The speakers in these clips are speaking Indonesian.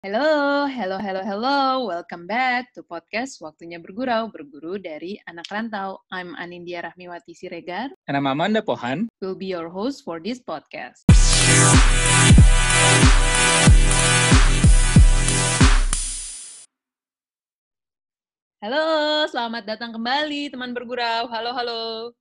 Halo, hello, hello, hello. Welcome back to podcast Waktunya Bergurau, berguru dari anak rantau. I'm Anindya Rahmiwati Siregar. And I'm Amanda Pohan. Will be your host for this podcast. Halo, selamat datang kembali teman bergurau. Halo, halo.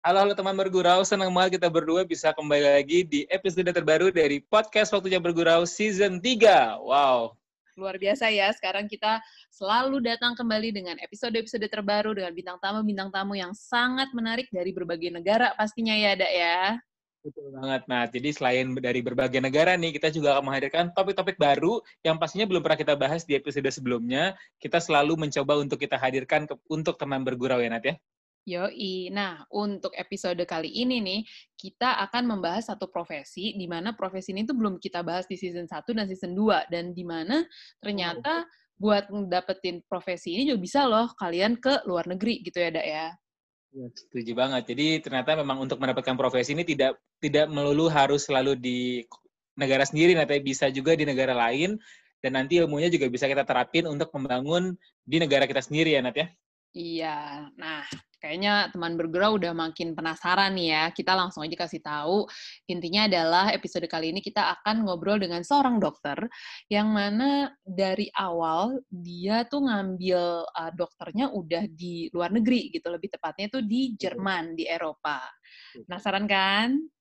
Halo, halo teman bergurau. Senang banget kita berdua bisa kembali lagi di episode terbaru dari podcast Waktunya Bergurau Season 3. Wow. Luar biasa ya, sekarang kita selalu datang kembali dengan episode-episode terbaru dengan bintang tamu-bintang tamu yang sangat menarik dari berbagai negara pastinya ya, Dak ya. Betul banget. Nah, jadi selain dari berbagai negara nih, kita juga akan menghadirkan topik-topik baru yang pastinya belum pernah kita bahas di episode sebelumnya. Kita selalu mencoba untuk kita hadirkan ke, untuk teman bergurau ya, Nat ya. Yoi. Nah, untuk episode kali ini nih, kita akan membahas satu profesi, di mana profesi ini tuh belum kita bahas di season 1 dan season 2, dan di mana ternyata buat dapetin profesi ini juga bisa loh kalian ke luar negeri gitu ya, Dak ya. Ya, setuju banget. Jadi ternyata memang untuk mendapatkan profesi ini tidak tidak melulu harus selalu di negara sendiri, nanti bisa juga di negara lain dan nanti ilmunya juga bisa kita terapin untuk membangun di negara kita sendiri ya, Nat ya. Iya. Nah, kayaknya teman bergerak udah makin penasaran nih ya. Kita langsung aja kasih tahu. Intinya adalah episode kali ini kita akan ngobrol dengan seorang dokter yang mana dari awal dia tuh ngambil uh, dokternya udah di luar negeri gitu. Lebih tepatnya tuh di Jerman, di Eropa. Penasaran kan?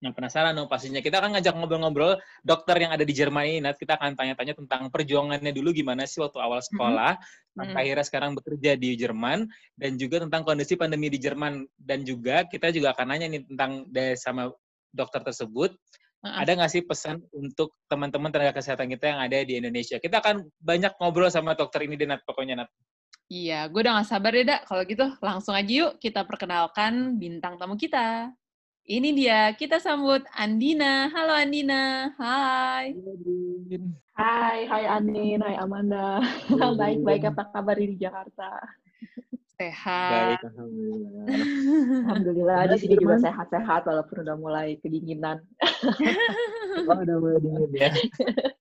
Yang penasaran dong pastinya. Kita akan ngajak ngobrol-ngobrol dokter yang ada di Jerman ini. Nanti kita akan tanya-tanya tentang perjuangannya dulu gimana sih waktu awal sekolah, mm-hmm. sampai akhirnya sekarang bekerja di Jerman, dan juga tentang kondisi pandemi di Jerman. Dan juga kita juga akan nanya nih tentang sama dokter tersebut, uh-uh. ada nggak sih pesan untuk teman-teman tenaga kesehatan kita yang ada di Indonesia? Kita akan banyak ngobrol sama dokter ini, Nat, pokoknya, Nat. Iya, gue udah gak sabar deh, Dak. Kalau gitu, langsung aja yuk kita perkenalkan bintang tamu kita. Ini dia, kita sambut Andina. Halo Andina, hai. Hai, hai Anin, hai Amanda. Baik-baik, apa kabar di Jakarta? Sehat. Baik, Alhamdulillah. Alhamdulillah, di sini juga sehat-sehat walaupun udah mulai kedinginan. oh, udah mulai dingin ya.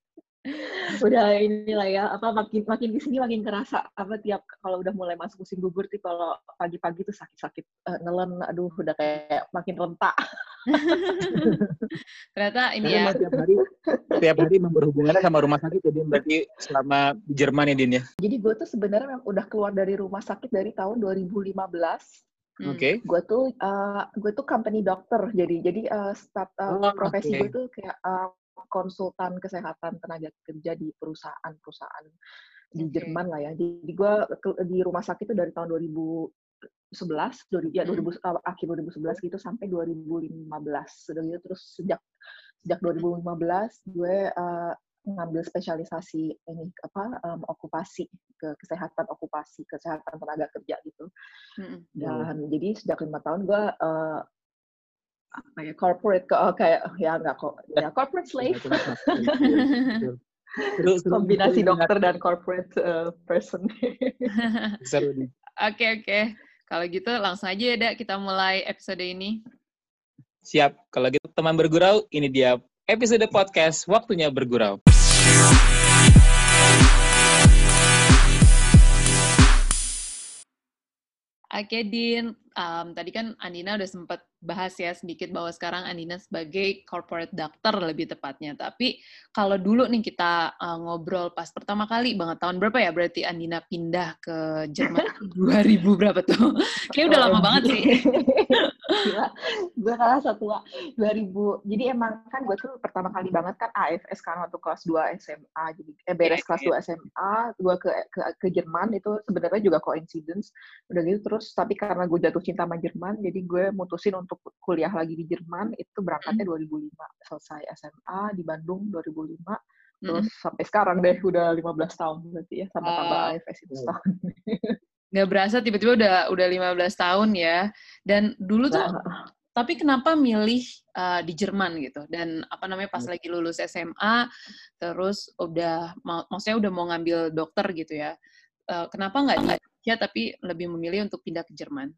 udah inilah ya apa makin makin di sini makin kerasa apa tiap kalau udah mulai masuk musim gugur tuh kalau pagi-pagi tuh sakit-sakit uh, nelen aduh udah kayak makin rentak ternyata ini ya tiap hari tiap hari berhubungannya sama rumah sakit jadi berarti selama di Jerman ya Din ya jadi gue tuh sebenarnya udah keluar dari rumah sakit dari tahun 2015 Oke. Okay. Gue tuh uh, gue tuh company dokter jadi jadi uh, start uh, oh, profesi okay. gue tuh kayak uh, konsultan kesehatan tenaga kerja di perusahaan-perusahaan di okay. Jerman lah ya. Jadi gue di rumah sakit itu dari tahun 2011, ya 2000 hmm. akhir 2011 gitu sampai 2015. Sudah gitu terus sejak sejak 2015 gue uh, ngambil spesialisasi ini apa um, okupasi ke kesehatan okupasi kesehatan tenaga kerja gitu mm-hmm. dan jadi sejak lima tahun gue uh, apa ya corporate ke oh, kayak ya nggak kok ya corporate slave. kombinasi dokter dan corporate uh, person. Oke oke. Okay. kalau gitu langsung aja ya dak kita mulai episode ini. Siap. Kalau gitu teman bergurau ini dia episode podcast waktunya bergurau. Oke, Din. Um, tadi kan Andina udah sempat bahas ya sedikit bahwa sekarang Andina sebagai corporate doctor lebih tepatnya. Tapi kalau dulu nih kita uh, ngobrol pas pertama kali banget tahun berapa ya berarti Andina pindah ke Jerman 2000 berapa tuh? Kayaknya udah lama banget sih. Gila, gue kalah satu 2000. Jadi emang kan gue tuh pertama kali banget kan AFS kan waktu kelas 2 SMA. Jadi eh, beres kelas 2 SMA, gue ke, ke ke Jerman itu sebenarnya juga coincidence. Udah gitu terus tapi karena gue jatuh cinta sama Jerman, jadi gue mutusin untuk kuliah lagi di Jerman itu berangkatnya 2005. Hmm. Selesai SMA di Bandung 2005. Terus hmm. sampai sekarang deh udah 15 tahun berarti ya sama tambah uh, AFS itu setahun. nggak berasa tiba-tiba udah udah 15 tahun ya. Dan dulu tuh nah. Tapi kenapa milih uh, di Jerman gitu? Dan apa namanya pas hmm. lagi lulus SMA terus udah mau maksudnya udah mau ngambil dokter gitu ya. Uh, kenapa nggak di Indonesia tapi lebih memilih untuk pindah ke Jerman?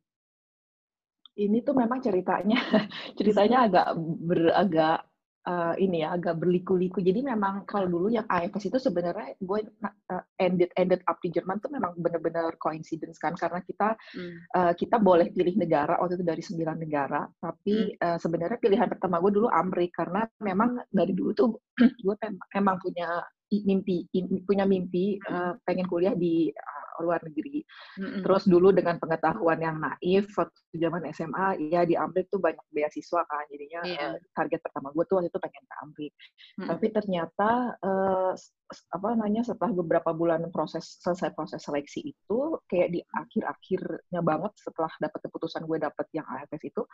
Ini tuh memang ceritanya ceritanya agak beragak uh, ini ya agak berliku-liku. Jadi memang kalau dulu yang AFS itu sebenarnya gue uh, ended ended up di Jerman tuh memang benar-benar coincidence kan karena kita hmm. uh, kita boleh pilih negara waktu itu dari sembilan negara. Tapi hmm. uh, sebenarnya pilihan pertama gue dulu Amrik karena memang dari dulu tuh gue emang punya mimpi punya mimpi uh, pengen kuliah di uh, luar negeri. Mm-hmm. Terus dulu dengan pengetahuan yang naif waktu zaman SMA ya di Amrik tuh banyak beasiswa kan jadinya yeah. uh, target pertama gue tuh waktu itu pengen ke Amrik. Mm-hmm. Tapi ternyata uh, apa namanya setelah beberapa bulan proses selesai proses seleksi itu kayak di akhir-akhirnya banget setelah dapat keputusan gue dapet yang AFS itu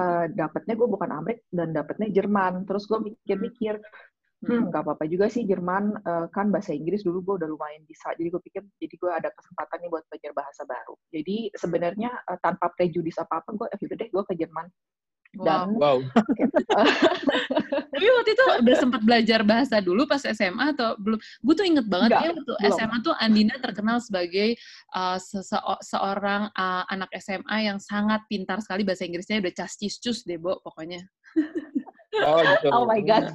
uh, dapetnya gue bukan Amrik dan dapetnya Jerman. Terus gue mikir-mikir hmm nggak apa-apa juga sih Jerman uh, kan bahasa Inggris dulu gue udah lumayan bisa jadi gue pikir jadi gue ada kesempatan nih buat belajar bahasa baru. Jadi sebenarnya uh, tanpa prejudis apa apa gue eh deh gue ke Jerman. Dan wow. tapi waktu itu udah sempat belajar bahasa dulu pas SMA atau belum? Gue tuh inget banget Enggak, ya waktu belum. SMA tuh Andina terkenal sebagai uh, sese seorang uh, anak SMA yang sangat pintar sekali bahasa Inggrisnya udah cas cus deh Bo pokoknya Oh gitu. Oh my god.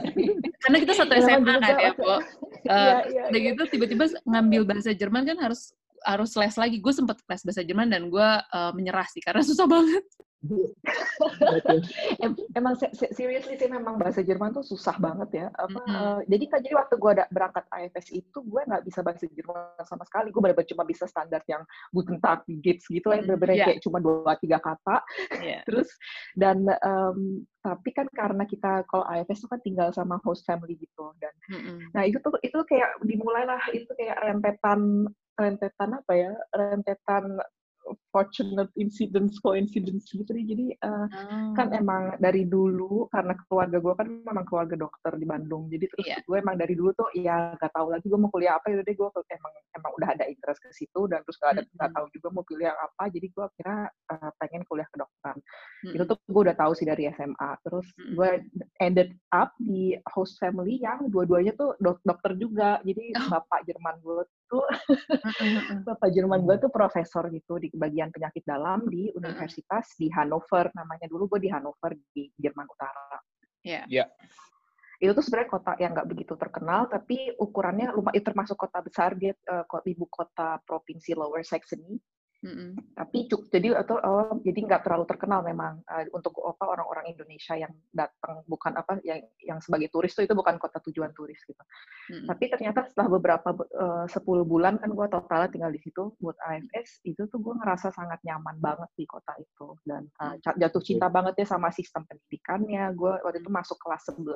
Karena kita satu SMA kan ya, Bu. Uh, iya, udah gitu tiba-tiba ngambil bahasa Jerman kan harus harus les lagi. Gue sempet les bahasa Jerman dan gue uh, menyerah sih karena susah banget. Emang seriously sih memang bahasa Jerman tuh susah banget ya. Apa, mm -hmm. uh, jadi kan jadi waktu gue ada berangkat AFS itu gue nggak bisa bahasa Jerman sama sekali. Gue benar-benar cuma bisa standar yang Guten Tag, gitu lah, benar-benar yeah. kayak cuma dua tiga kata. Yeah. Terus dan um, tapi kan karena kita kalau AFS itu kan tinggal sama host family gitu dan mm -hmm. nah itu tuh itu kayak dimulailah itu kayak rentetan rentetan apa ya rentetan fortunate incidents coincidence gitu deh jadi uh, oh. kan emang dari dulu karena keluarga gue kan memang keluarga dokter di Bandung jadi terus yeah. gue emang dari dulu tuh ya gak tahu lagi gue mau kuliah apa ya deh gue emang emang udah ada interest ke situ dan terus gak ada mm -hmm. tahu juga mau pilih yang apa jadi gue kira uh, pengen kuliah kedokteran mm -hmm. itu tuh gue udah tahu sih dari SMA terus mm -hmm. gue ended up di host family yang dua-duanya tuh dok dokter juga jadi oh. bapak Jerman gue tuh bapak Jerman gue tuh profesor gitu di bagian penyakit dalam di universitas di Hannover namanya dulu gue di Hannover di Jerman Utara. Iya. Yeah. Yeah. Itu tuh sebenarnya kota yang nggak begitu terkenal, tapi ukurannya lumayan termasuk kota besar dia uh, ibu kota provinsi Lower Saxony. Mm-hmm. Tapi cuk, jadi atau oh, jadi nggak terlalu terkenal memang uh, untuk apa orang-orang Indonesia yang datang bukan apa yang yang sebagai turis tuh itu bukan kota tujuan turis gitu. Mm-hmm. Tapi ternyata setelah beberapa uh, 10 bulan kan gue totalnya tinggal di situ buat AFS itu tuh gue ngerasa sangat nyaman banget di kota itu dan uh, jatuh cinta banget ya sama sistem pendidikannya. Gue waktu itu masuk kelas 11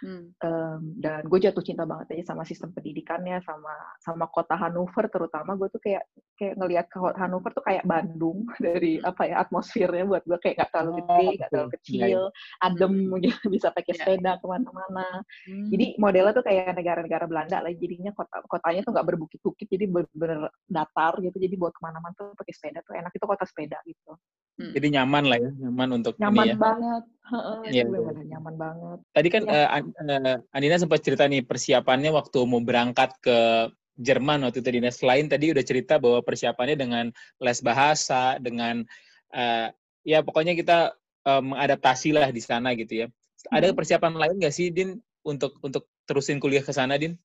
Hmm. Um, dan gue jatuh cinta banget aja sama sistem pendidikannya, sama sama kota Hannover terutama gue tuh kayak kayak ngelihat ke Hannover tuh kayak Bandung dari hmm. apa ya atmosfernya buat gue kayak gak terlalu gede, oh, gak terlalu kecil, yeah. adem hmm. gitu, bisa pakai yeah. sepeda ke mana-mana. Hmm. Jadi modelnya tuh kayak negara-negara Belanda lah, jadinya kota kotanya tuh nggak berbukit-bukit, jadi bener-bener datar gitu, jadi buat ke mana-mana tuh pakai sepeda tuh enak itu kota sepeda gitu. Hmm. Jadi nyaman lah ya, nyaman untuk nyaman ini ya. banget. Iya, yeah. nyaman banget. Tadi kan ya. uh, Andina sempat cerita nih persiapannya waktu mau berangkat ke Jerman waktu itu dinas lain tadi udah cerita bahwa persiapannya dengan les bahasa dengan uh, ya pokoknya kita uh, mengadaptasi lah di sana gitu ya. Ada hmm. persiapan lain nggak sih Din untuk untuk terusin kuliah ke sana Din?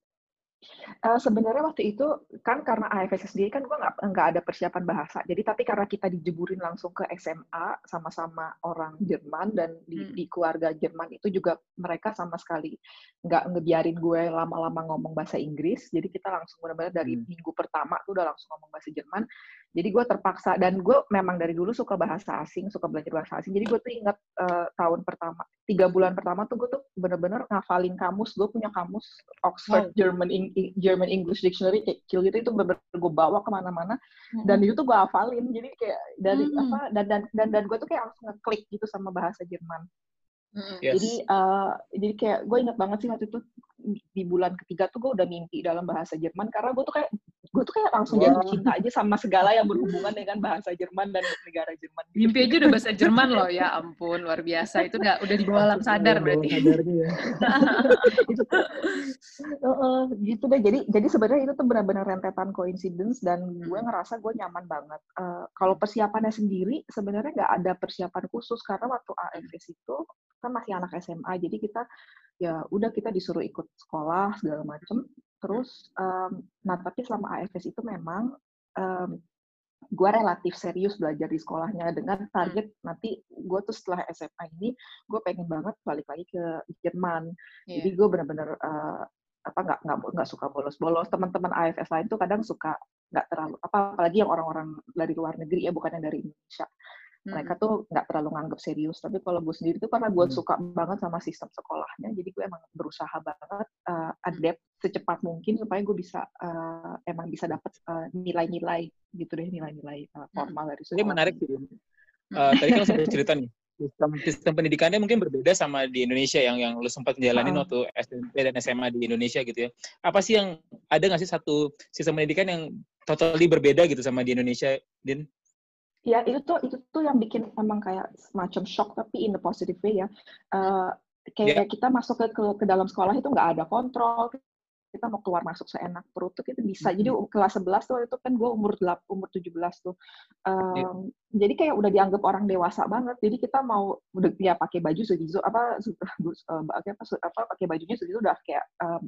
Uh, sebenarnya waktu itu kan karena AFS sendiri kan gue nggak nggak ada persiapan bahasa. Jadi tapi karena kita dijeburin langsung ke SMA sama-sama orang Jerman dan di, hmm. di keluarga Jerman itu juga mereka sama sekali nggak ngebiarin gue lama-lama ngomong bahasa Inggris. Jadi kita langsung benar-benar dari hmm. minggu pertama tuh udah langsung ngomong bahasa Jerman. Jadi gue terpaksa dan gue memang dari dulu suka bahasa asing, suka belajar bahasa asing. Jadi gue tuh ingat uh, tahun pertama, tiga bulan pertama tuh gue tuh bener-bener ngafalin kamus. Gue punya kamus Oxford oh. German German English Dictionary kecil gitu itu bener-bener gue bawa ke mana-mana hmm. dan itu tuh gue hafalin. Jadi kayak dari hmm. apa dan dan dan dan gue tuh kayak langsung ngeklik gitu sama bahasa Jerman. Yes. Jadi uh, jadi kayak gue ingat banget sih waktu itu di bulan ketiga tuh gue udah mimpi dalam bahasa Jerman karena gue tuh kayak gue tuh kayak langsung wow. jatuh cinta aja sama segala yang berhubungan dengan bahasa Jerman dan negara Jerman. Mimpi aja udah bahasa Jerman loh ya ampun luar biasa itu udah udah di bawah alam sadar berarti. ya. itu tuh, uh, gitu deh. Jadi jadi sebenarnya itu tuh benar-benar rentetan coincidence dan gue hmm. ngerasa gue nyaman banget. Uh, kalau persiapannya sendiri sebenarnya nggak ada persiapan khusus karena waktu AFS itu kan masih anak SMA jadi kita ya udah kita disuruh ikut sekolah segala macem terus um, nah tapi selama AFS itu memang um, gue relatif serius belajar di sekolahnya dengan target nanti gue tuh setelah SMA ini gue pengen banget balik lagi ke Jerman. Yeah. jadi gue bener-bener uh, apa nggak nggak nggak suka bolos-bolos. Teman-teman AFS lain tuh kadang suka nggak terlalu apa apalagi yang orang-orang dari luar negeri ya bukan yang dari Indonesia mereka tuh nggak terlalu nganggap serius tapi kalau gue sendiri tuh karena gue hmm. suka banget sama sistem sekolahnya jadi gue emang berusaha banget uh, adapt secepat mungkin supaya gue bisa uh, emang bisa dapat uh, nilai-nilai gitu deh nilai-nilai uh, formal dari sekolah. Ini menarik sih. Uh, tadi kan sempat cerita nih sistem sistem pendidikannya mungkin berbeda sama di Indonesia yang yang lu sempat menjalani uh. waktu SMP dan SMA di Indonesia gitu ya. Apa sih yang ada nggak sih satu sistem pendidikan yang totally berbeda gitu sama di Indonesia, Din? Ya itu tuh itu tuh yang bikin emang kayak semacam shock tapi in the positive way ya. Uh, kayak yeah. kita masuk ke, ke ke dalam sekolah itu nggak ada kontrol. Kita mau keluar masuk seenak perut tuh kita bisa. Jadi kelas 11 tuh itu kan gue umur 8, umur 17 tuh. Um, yeah. jadi kayak udah dianggap orang dewasa banget. Jadi kita mau udah ya pakai baju segitu apa uh, apa apa pakai bajunya segitu udah kayak uh,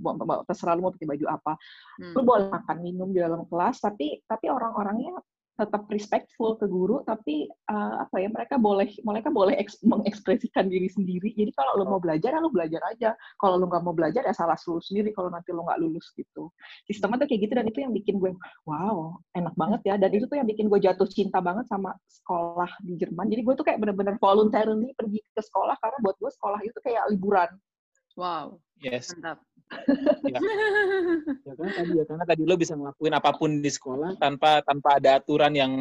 terserah lu mau pakai baju apa. Hmm. lu boleh makan minum di dalam kelas tapi tapi orang-orangnya tetap respectful ke guru tapi uh, apa ya mereka boleh mereka boleh eks, mengekspresikan diri sendiri. Jadi kalau lo mau belajar ya lo belajar aja. Kalau lo nggak mau belajar ya salah lu sendiri kalau nanti lo nggak lulus gitu. Sistemnya tuh kayak gitu dan itu yang bikin gue wow enak banget ya. Dan itu tuh yang bikin gue jatuh cinta banget sama sekolah di Jerman. Jadi gue tuh kayak bener-bener voluntarily pergi ke sekolah karena buat gue sekolah itu kayak liburan wow yes mantap ya. ya kan tadi ya karena tadi lo bisa ngelakuin apa pun di sekolah tanpa tanpa ada aturan yang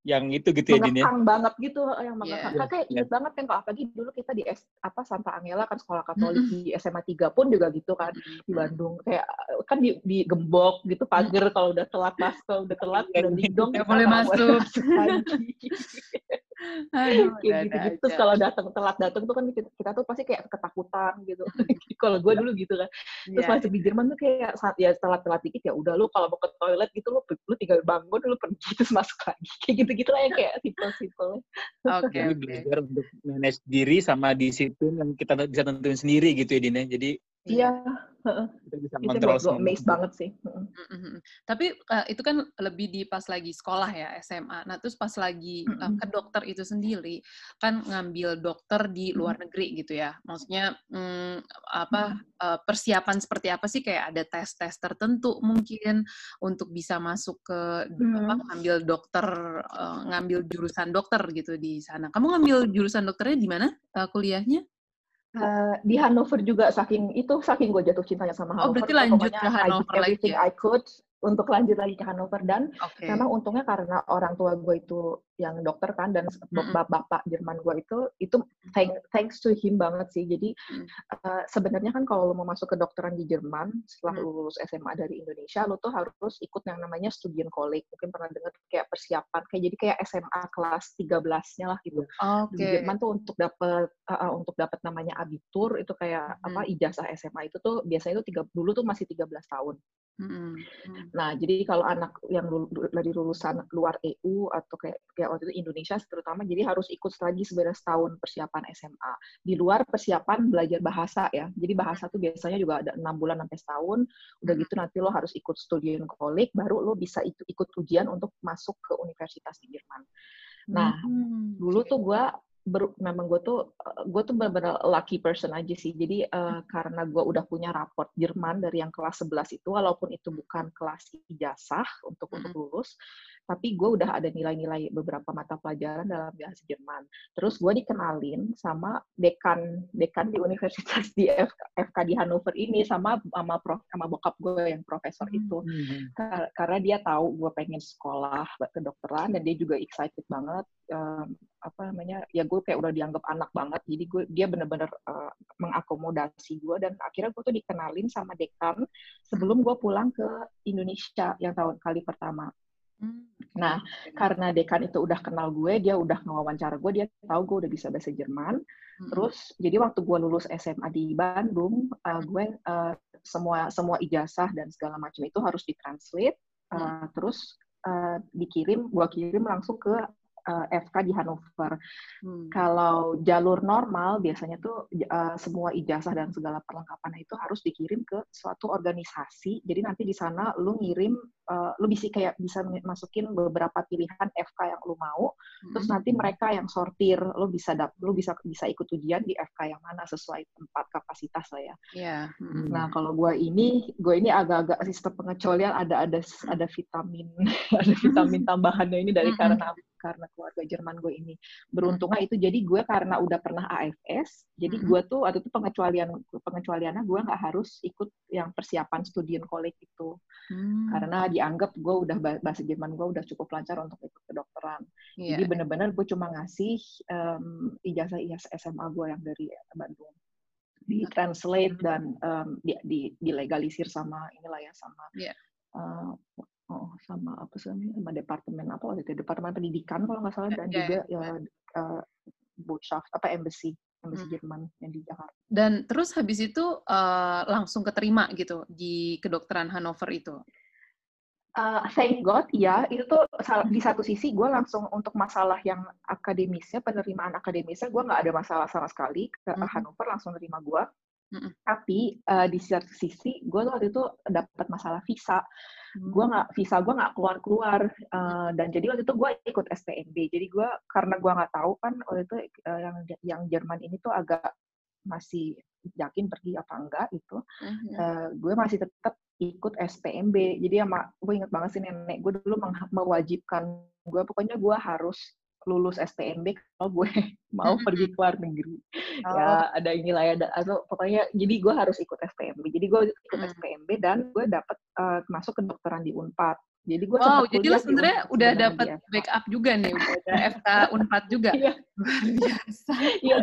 yang itu gitu ya Din ya. banget gitu yang mengekang. Yeah. Kayak inget yeah. banget kan kalau apalagi dulu kita di S, apa Santa Angela kan sekolah Katolik mm -hmm. di SMA 3 pun juga gitu kan mm -hmm. di Bandung. Kayak kan di, di gembok gitu pagar kalau udah telat masuk, kalau udah telat udah didong ya boleh masuk. Aduh, kayak gitu gitu terus kalau datang telat datang tuh kan kita, kita tuh pasti kayak ketakutan gitu kalau gue dulu gitu kan terus yeah. masuk di Jerman tuh kayak saat ya telat telat dikit ya udah lu kalau mau ke toilet gitu lu lu tinggal bangun lu pergi terus masuk lagi kayak gitu gitu lah yang kayak simple simple oke okay, okay. belajar untuk manage diri sama disiplin yang kita bisa tentuin sendiri gitu ya Dina jadi Iya. Kita bisa kontrol itu amazed banget sih. Mm-hmm. Tapi uh, itu kan lebih di pas lagi sekolah ya SMA. Nah terus pas lagi mm-hmm. uh, ke dokter itu sendiri kan ngambil dokter di luar mm-hmm. negeri gitu ya. Maksudnya um, apa uh, persiapan seperti apa sih kayak ada tes-tes tertentu mungkin untuk bisa masuk ke mm-hmm. apa ngambil dokter uh, ngambil jurusan dokter gitu di sana. Kamu ngambil jurusan dokternya di mana uh, kuliahnya? Uh, di Hanover juga saking itu saking gue jatuh cintanya sama Hanover. Oh berarti lanjut ke Hanover lagi ya? I could untuk lanjut lagi ke Hanover dan okay. memang untungnya karena orang tua gue itu yang dokter kan dan bapak-bapak Jerman gue itu itu thank, thanks to him banget sih jadi mm. uh, sebenarnya kan kalau lo mau masuk ke dokteran di Jerman setelah mm. lulus SMA dari Indonesia lo tuh harus ikut yang namanya studien kolek mungkin pernah dengar kayak persiapan kayak jadi kayak SMA kelas 13-nya lah gitu okay. di Jerman tuh untuk dapat uh, untuk dapat namanya abitur itu kayak mm. apa ijazah SMA itu tuh biasanya itu tiga dulu tuh masih 13 tahun Mm-hmm. Nah, jadi kalau anak yang dari lulusan luar EU atau kayak, kayak waktu itu Indonesia terutama, jadi harus ikut lagi sebenarnya setahun persiapan SMA. Di luar persiapan belajar bahasa ya. Jadi bahasa tuh biasanya juga ada enam bulan sampai setahun. Udah gitu nanti lo harus ikut studian kolik, baru lo bisa ikut, ikut ujian untuk masuk ke universitas di Jerman. Nah, hmm. dulu tuh gue ber, memang gue tuh eh, gue tuh benar-benar lucky person aja sih. Jadi uh, karena gue udah punya raport Jerman dari yang kelas 11 itu, walaupun itu bukan kelas ijazah untuk mm -hmm. untuk lulus, tapi gue udah ada nilai-nilai beberapa mata pelajaran dalam bahasa Jerman. Terus gue dikenalin sama dekan dekan di universitas di FK, FK di Hannover ini sama sama prof, sama bokap gue yang profesor hmm, itu. Mm -hmm. Karena dia tahu gue pengen sekolah kedokteran dan dia juga excited banget um, apa namanya ya gue kayak udah dianggap anak banget jadi gue dia bener-bener uh, mengakomodasi gue dan akhirnya gue tuh dikenalin sama dekan sebelum gue pulang ke Indonesia yang tahun kali pertama. Hmm. Nah, karena dekan itu udah kenal gue, dia udah ngewawancara gue, dia tahu gue udah bisa bahasa Jerman. Hmm. Terus, jadi waktu gue lulus SMA di Bandung, uh, gue uh, semua semua ijazah dan segala macam itu harus ditranslate, uh, terus uh, dikirim, gue kirim langsung ke uh, eh, FK di Hanover. Hmm. Kalau jalur normal biasanya tuh uh, semua ijazah dan segala perlengkapan itu harus dikirim ke suatu organisasi. Jadi nanti di sana lu ngirim, uh, lu bisa kayak bisa masukin beberapa pilihan FK yang lu mau. Hmm. Terus nanti mereka yang sortir, lu bisa dap, lu bisa bisa ikut ujian di FK yang mana sesuai tempat kapasitas lah ya. Yeah. Hmm. Nah kalau gue ini, gue ini agak-agak sistem pengecualian ada ada ada vitamin ada vitamin tambahannya ini dari hmm. karena karena keluarga Jerman gue ini beruntungnya itu jadi gue karena udah pernah AFS jadi gue tuh waktu itu pengecualian pengecualiannya gue nggak harus ikut yang persiapan studian kolek itu hmm. karena dianggap gue udah bahasa Jerman gue udah cukup lancar untuk ikut kedokteran yeah. jadi bener-bener gue cuma ngasih um, ijazah ijazah SMA gue yang dari Bandung di translate dan um, di, di dilegalisir sama inilah ya sama yeah. uh, oh sama apa sih sama departemen apa waktu itu departemen pendidikan kalau nggak salah dan yeah, juga yeah. ya uh, Botschaft apa embassy embassy hmm. Jerman yang di Jakarta. Dan terus habis itu uh, langsung keterima gitu di kedokteran Hanover itu. Uh, thank God, ya itu tuh di satu sisi gue langsung untuk masalah yang akademisnya penerimaan akademisnya gue nggak ada masalah sama sekali ke mm -hmm. Hanover langsung terima gue. Mm -hmm. Tapi uh, di satu sisi gue waktu itu dapat masalah visa. Gue nggak visa gue nggak keluar keluar uh, dan jadi waktu itu gue ikut SPMB jadi gue karena gue nggak tahu kan waktu itu uh, yang yang Jerman ini tuh agak masih yakin pergi apa enggak itu uh-huh. uh, gue masih tetap ikut SPMB jadi sama gue inget banget sih nenek gue dulu mewajibkan gue pokoknya gue harus lulus SPMB kalau gue mau pergi ke luar negeri. Ya, oh. Ya ada inilah ya, atau pokoknya jadi gue harus ikut SPMB. Jadi gue ikut hmm. SPMB dan gue dapat uh, masuk ke dokteran di Unpad. Jadi gue wow, jadi lo sebenarnya udah dapat backup juga nih, udah ada FK Unpad juga. Iya. Luar biasa. Iya.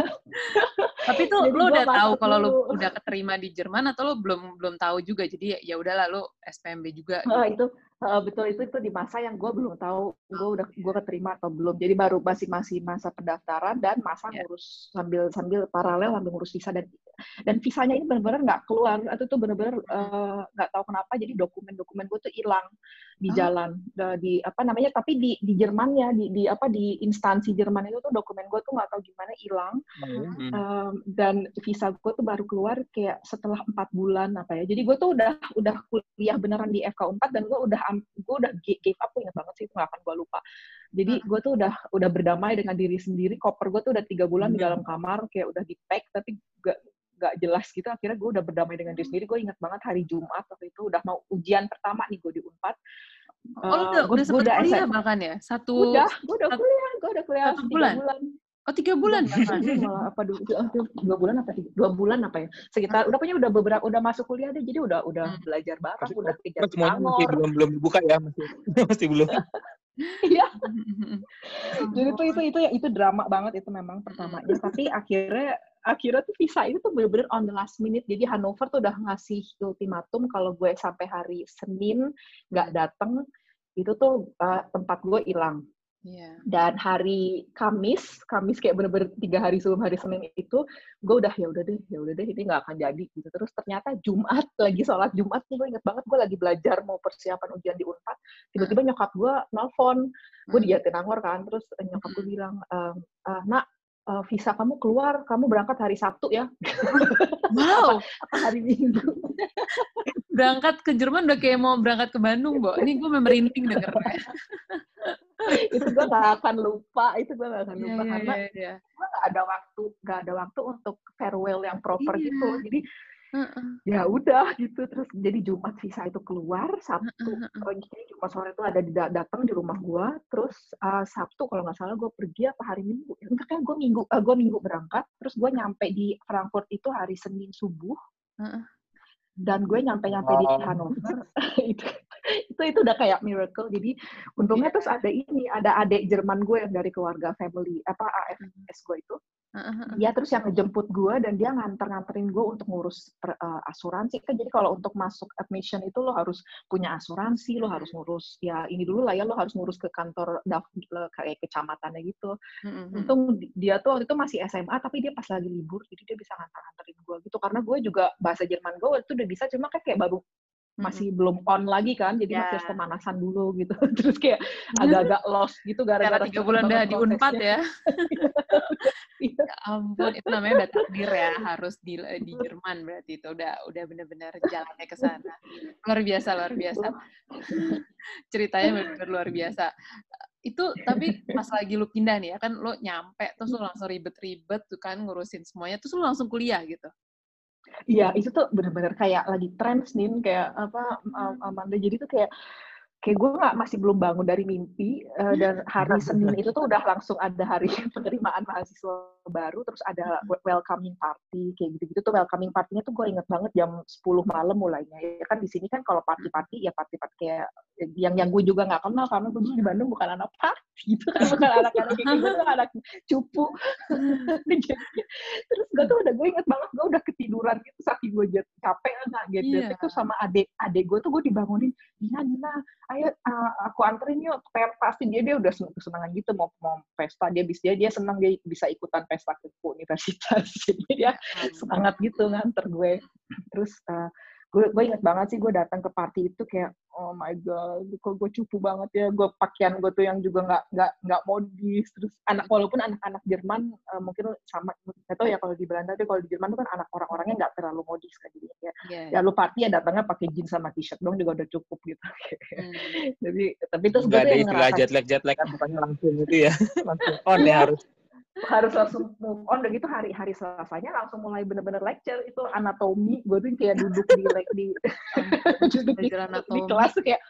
Tapi tuh jadi lo udah tahu kalau lo udah keterima di Jerman atau lo belum belum tahu juga. Jadi ya udahlah lo SPMB juga. Oh, gitu. itu Uh, betul itu itu di masa yang gue belum tahu gue udah gue keterima atau belum jadi baru masih masih masa pendaftaran dan masa yeah. ngurus sambil sambil paralel sambil ngurus visa dan dan visanya ini benar-benar nggak keluar atau tuh benar-benar eh, nggak uh, tahu kenapa jadi dokumen-dokumen gue tuh hilang di oh. jalan di apa namanya tapi di di Jerman ya di di apa di instansi Jerman itu tuh dokumen gue tuh nggak tahu gimana hilang mm-hmm. um, dan visa gue tuh baru keluar kayak setelah empat bulan apa ya jadi gue tuh udah udah kuliah beneran di FK 4 dan gue udah gue udah give up gue ingat banget sih itu gak akan gue lupa jadi gue tuh udah udah berdamai dengan diri sendiri koper gue tuh udah tiga bulan hmm. di dalam kamar kayak udah di pack tapi gak gak jelas gitu akhirnya gue udah berdamai dengan diri sendiri gue ingat banget hari Jumat waktu itu udah mau ujian pertama nih gue di Unpad Oh, uh, udah, udah sempat kuliah bahkan ya? Satu, udah, gue udah kuliah, gue udah kuliah satu bulan. bulan. Oh tiga bulan malah apa dua, dua bulan apa tiga, dua bulan apa ya? Sekitar udah punya udah beberapa udah masuk kuliah deh, jadi udah udah hmm. belajar bareng, masih, udah kejar semuanya masih belum belum dibuka ya masih masih belum. Iya. jadi itu itu itu itu drama banget itu memang pertamanya. Tapi akhirnya akhirnya tuh visa itu tuh bener-bener on the last minute. Jadi Hanover tuh udah ngasih ultimatum kalau gue sampai hari Senin nggak dateng, itu tuh uh, tempat gue hilang. Yeah. Dan hari Kamis, Kamis kayak bener-bener tiga hari sebelum hari Senin itu, gue udah ya udah deh, ya udah deh, ini nggak akan jadi gitu. Terus ternyata Jumat lagi sholat Jumat nih, gue inget banget gue lagi belajar mau persiapan ujian di Unpad, tiba-tiba nyokap gue nelfon, gue di Jatinangor kan, terus nyokap gue bilang, ehm, ah, nak uh, visa kamu keluar, kamu berangkat hari Sabtu ya. Wow. apa hari Minggu. berangkat ke Jerman udah kayak mau berangkat ke Bandung, Bo. Ini gue merinding dengernya. itu gue gak akan lupa itu gue gak akan iya, lupa yeah, karena yeah, yeah. gue gak ada waktu gak ada waktu untuk farewell yang proper yeah. gitu jadi uh ya udah gitu terus jadi Jumat visa itu keluar Sabtu uh -uh. jadi Jumat sore itu ada di datang di rumah gue terus uh, Sabtu kalau nggak salah gue pergi apa hari Minggu? Ya kan gue minggu uh, gue minggu berangkat terus gue nyampe di Frankfurt itu hari Senin subuh. Uh -uh dan gue nyampe-nyampe oh. di Hanover. Itu itu itu udah kayak miracle. Jadi untungnya yeah. terus ada ini ada adik Jerman gue yang dari keluarga family apa AFS gue itu dia terus yang ngejemput gue dan dia nganter-nganterin gue untuk ngurus per, uh, asuransi. Kan jadi kalau untuk masuk admission itu lo harus punya asuransi lo harus ngurus ya ini dulu lah ya lo harus ngurus ke kantor kayak kecamatannya gitu. Mm-hmm. untung dia tuh waktu itu masih SMA tapi dia pas lagi libur jadi dia bisa nganter-nganterin gue gitu. Karena gue juga bahasa Jerman gue itu udah bisa cuma kayak baru masih hmm. belum on lagi kan jadi yeah. masih harus pemanasan dulu gitu. Terus kayak agak-agak lost gitu gara-gara tiga bulan udah di unpad ya. Ya ampun itu namanya udah takdir ya harus di di Jerman berarti itu. Udah udah benar-benar jalannya ke sana. Luar biasa luar biasa. Ceritanya benar-benar luar biasa. Itu tapi pas lagi lu pindah nih ya kan lu nyampe terus lu langsung ribet-ribet tuh kan ngurusin semuanya terus lu langsung kuliah gitu Iya, itu tuh bener-bener kayak lagi trends nih, kayak apa, Amanda. Jadi tuh kayak kayak gue nggak masih belum bangun dari mimpi uh, dan hari Senin itu tuh udah langsung ada hari penerimaan mahasiswa baru terus ada welcoming party kayak gitu-gitu tuh. Welcoming partinya tuh gue inget banget jam 10 malam mulainya. Ya kan di sini kan kalau party-party ya party-party kayak yang yang gue juga nggak kenal karena gue di Bandung bukan anak party gitu kan bukan anak-anak kayak gitu tuh anak cupu. Terus gue tuh udah gue inget banget gue udah ketiduran gitu saking gue capek nggak gitu yeah. itu sama adik adik gue tuh gue dibangunin Dina Dina ayo uh, aku anterin yuk pasti dia dia udah seneng kesenangan gitu mau mau pesta dia bisa dia dia senang dia bisa ikutan pesta ke universitas. Jadi dia semangat gitu nganter gue. Terus uh, gue gue inget banget sih gue datang ke party itu kayak oh my god kok gue cupu banget ya gue pakaian gue tuh yang juga nggak nggak nggak modis. Terus anak walaupun anak-anak Jerman uh, mungkin sama nggak tahu ya kalau di Belanda tapi kalau di Jerman tuh kan anak orang-orangnya nggak terlalu modis kan jadi ya. Yeah. ya lu party ya datangnya pakai jeans sama t-shirt dong juga udah cukup gitu. Hmm. jadi tapi terus gue tuh yang ngerasa jet lag jet lag. Kan bukannya langsung gitu ya. Langsung on ya harus harus langsung move on. Udah gitu hari hari selasanya langsung mulai bener-bener lecture. Itu anatomi. Gue tuh kayak duduk di di duduk di, di kelas tuh kayak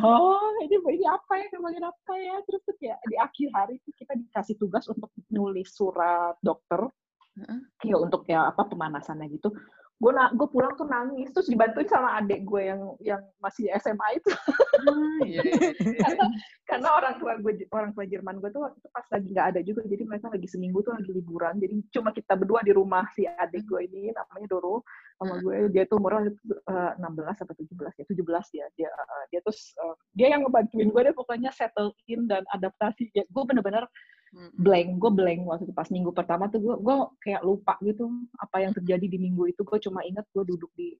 oh ini ini apa ya? Kemarin apa ya? Terus tuh kayak di akhir hari tuh kita dikasih tugas untuk nulis surat dokter. Kayak untuk ya apa pemanasannya gitu gue na gue pulang tuh nangis terus dibantuin sama adik gue yang yang masih SMA itu hmm, yeah. Iya. karena, karena orang tua gue orang tua Jerman gue tuh waktu itu pas lagi nggak ada juga jadi mereka lagi seminggu tuh lagi liburan jadi cuma kita berdua di rumah si adik gue ini namanya Doro sama hmm. gue dia tuh umurnya uh, 16 atau 17 ya 17 ya dia uh, dia terus uh, dia yang ngebantuin gue deh pokoknya settle in dan adaptasi ya gue bener-bener blank gue blank waktu itu pas minggu pertama tuh gue gue kayak lupa gitu apa yang terjadi di minggu itu gue cuma inget gue duduk di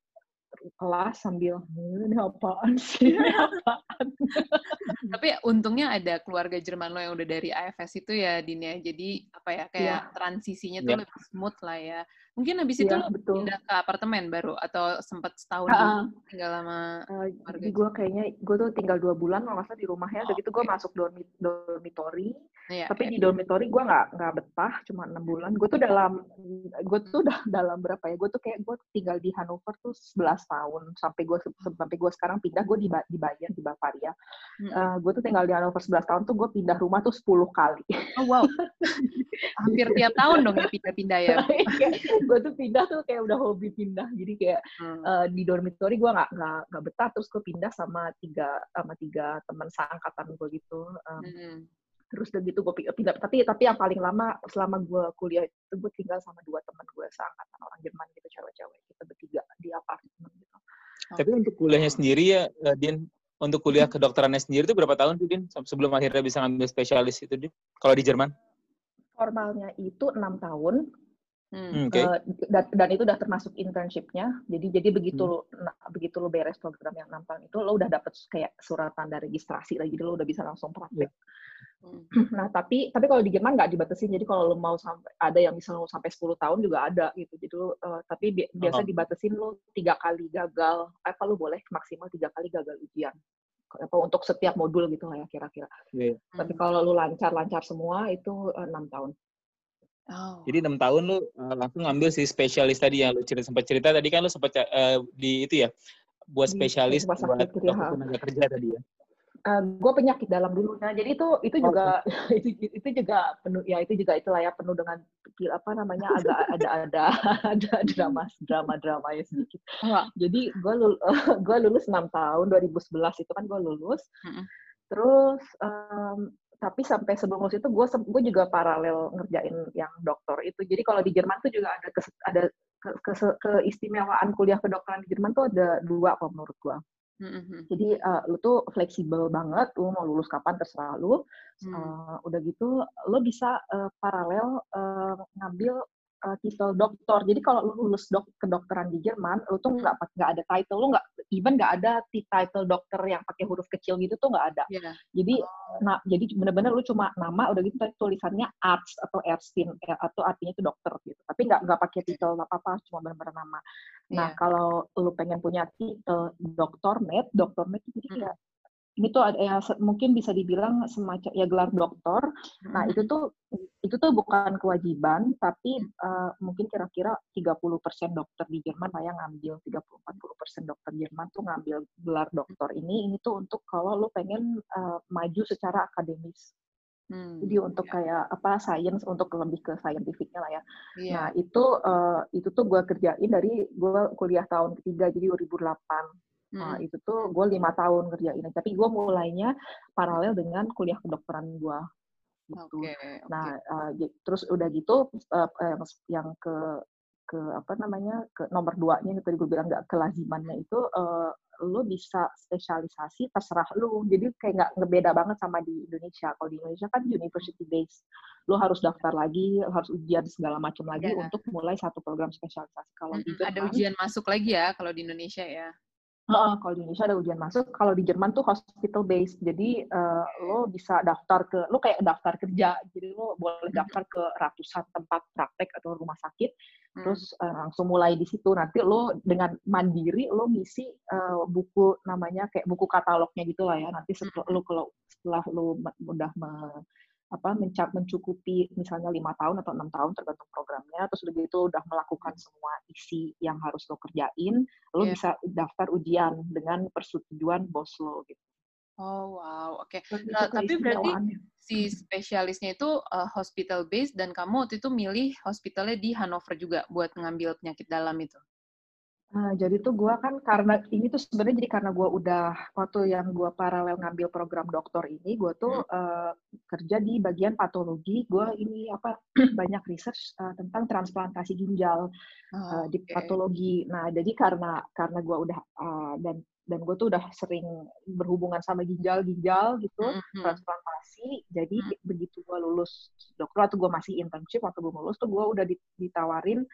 kelas sambil ini apaan sih ini apaan tapi untungnya ada keluarga Jerman lo yang udah dari AFS itu ya Dinia ya. jadi apa ya kayak yeah. transisinya tuh yeah. lebih smooth lah ya Mungkin habis itu ya, lo betul. pindah ke apartemen baru atau sempat setahun uh, tinggal lama uh, Jadi gue kayaknya gue tuh tinggal dua bulan kalau nggak di rumahnya. Oh, Begitu okay. gue masuk dormi, dormitory. Yeah, tapi yeah. di dormitory gue nggak nggak betah, cuma enam bulan. Gue tuh dalam gue tuh udah dalam berapa ya? Gue tuh kayak gue tinggal di Hanover tuh 11 tahun sampai gue sampai gue sekarang pindah gue di di Bayern di Bavaria. Hmm. Uh, gue tuh tinggal di Hanover 11 tahun tuh gue pindah rumah tuh 10 kali. Oh wow. Hampir tiap tahun dong ya pindah-pindah ya. Gue tuh pindah tuh kayak udah hobi pindah. Jadi kayak hmm. uh, di dormitory gue nggak nggak nggak betah. Terus gue pindah sama tiga sama tiga teman seangkatan gue gitu um, hmm. terus udah gitu gue pindah. Tapi tapi yang paling lama selama gue kuliah itu gue tinggal sama dua teman gue seangkatan orang Jerman gitu cewek-cewek. Kita bertiga di apartemen gitu. Tapi untuk kuliahnya sendiri ya eh, Din untuk kuliah kedokterannya sendiri itu berapa tahun tuh Din? Sebelum akhirnya bisa ngambil spesialis itu Din? Kalau di Jerman? Formalnya itu enam tahun Hmm. Okay. Uh, dan, dan itu udah termasuk internshipnya. Jadi jadi begitu hmm. nah, begitu lo beres program yang enam tahun itu lo udah dapet kayak surat tanda registrasi lagi. Jadi lo udah bisa langsung praktek. Yeah. Hmm. Nah tapi tapi kalau di Jerman nggak dibatasin. Jadi kalau lo mau sampai ada yang misalnya lo sampai 10 tahun juga ada gitu. Jadi lo uh, tapi bi biasa uh-huh. dibatasin lo tiga kali gagal. Apa lo boleh maksimal tiga kali gagal ujian apa untuk setiap modul gitu lah ya kira-kira. Yeah. Tapi kalau lu lancar-lancar semua itu eh, enam tahun. Oh. Jadi enam tahun lu uh, langsung ngambil si spesialis tadi yang lu cerita sempat cerita tadi kan lu sempat uh, di itu ya buat spesialis buat tenaga kerja tadi ya. Uh, gue penyakit dalam dulu. Nah, jadi itu itu juga okay. itu itu juga penuh ya itu juga itulah ya penuh dengan apa namanya agak ada ada ada drama drama drama ya sedikit. Oh. Jadi gue lul, uh, lulus enam tahun 2011 itu kan gue lulus. Mm -hmm. Terus um, tapi sampai sebelum lulus itu gue gue juga paralel ngerjain yang dokter itu jadi kalau di Jerman tuh juga ada kes, ada ke, ke, keistimewaan kuliah kedokteran di Jerman tuh ada dua kalau menurut gue Mm-hmm. Jadi uh, lu tuh fleksibel banget, lu mau lulus kapan terserah lu. Mm. Uh, udah gitu, lu bisa uh, paralel uh, ngambil uh, titel doktor. Jadi kalau lu lulus dok kedokteran di Jerman, lu tuh nggak nggak ada title, lu nggak even nggak ada title dokter yang pakai huruf kecil gitu tuh nggak ada. Yeah. Jadi oh. nah jadi bener-bener lu cuma nama udah gitu tulisannya arts atau Erstin ya, atau artinya itu dokter gitu. Tapi nggak nggak pakai titel apa apa, cuma bener-bener nama. Nah yeah. kalau lu pengen punya titel doktor med, doktor med jadi kayak ini tuh ada ya mungkin bisa dibilang semacam ya gelar doktor. Nah, itu tuh itu tuh bukan kewajiban, tapi uh, mungkin kira-kira 30% dokter di Jerman lah yang ngambil 30-40% dokter Jerman tuh ngambil gelar doktor ini. Ini tuh untuk kalau lu pengen uh, maju secara akademis. Hmm, Jadi untuk yeah. kayak apa science untuk lebih ke scientificnya lah ya. Yeah. Nah itu uh, itu tuh gue kerjain dari gue kuliah tahun ketiga jadi 2008 Nah, itu tuh gue lima tahun kerjain. Tapi gue mulainya paralel dengan kuliah kedokteran gue. Gitu. Okay, okay. Nah, uh, terus udah gitu uh, yang ke ke apa namanya ke nomor duanya tadi gue bilang nggak kelazimannya itu uh, lo bisa spesialisasi terserah lo jadi kayak nggak ngebeda banget sama di Indonesia kalau di Indonesia kan university based lo harus daftar lagi harus ujian segala macam lagi yeah. untuk mulai satu program spesialisasi kalau mm -hmm. di Jerman, ada ujian masuk lagi ya kalau di Indonesia ya Uh, kalau di Indonesia ada ujian masuk, kalau di Jerman tuh hospital based. Jadi uh, lo bisa daftar ke, lo kayak daftar kerja. Jadi lo boleh hmm. daftar ke ratusan tempat praktek atau rumah sakit, hmm. terus uh, langsung mulai di situ. Nanti lo dengan mandiri lo ngisi uh, buku namanya kayak buku katalognya gitulah ya. Nanti setelah hmm. lo kalau setelah lo udah me, apa mencap mencukupi misalnya lima tahun atau enam tahun tergantung programnya terus begitu udah melakukan semua isi yang harus lo kerjain lo yeah. bisa daftar ujian dengan persetujuan bos lo gitu oh wow oke okay. nah, tapi berarti si spesialisnya itu uh, hospital based dan kamu waktu itu milih hospitalnya di Hanover juga buat ngambil penyakit dalam itu Nah, jadi tuh gue kan karena ini tuh sebenarnya jadi karena gue udah waktu yang gue paralel ngambil program dokter ini, gue tuh hmm. uh, kerja di bagian patologi. Gue ini apa banyak research uh, tentang transplantasi ginjal oh, uh, di okay. patologi. Nah, jadi karena karena gue udah uh, dan dan gue tuh udah sering berhubungan sama ginjal-ginjal gitu mm -hmm. transplantasi. Jadi mm -hmm. begitu gue lulus dokter atau gue masih internship waktu gue lulus tuh gue udah ditawarin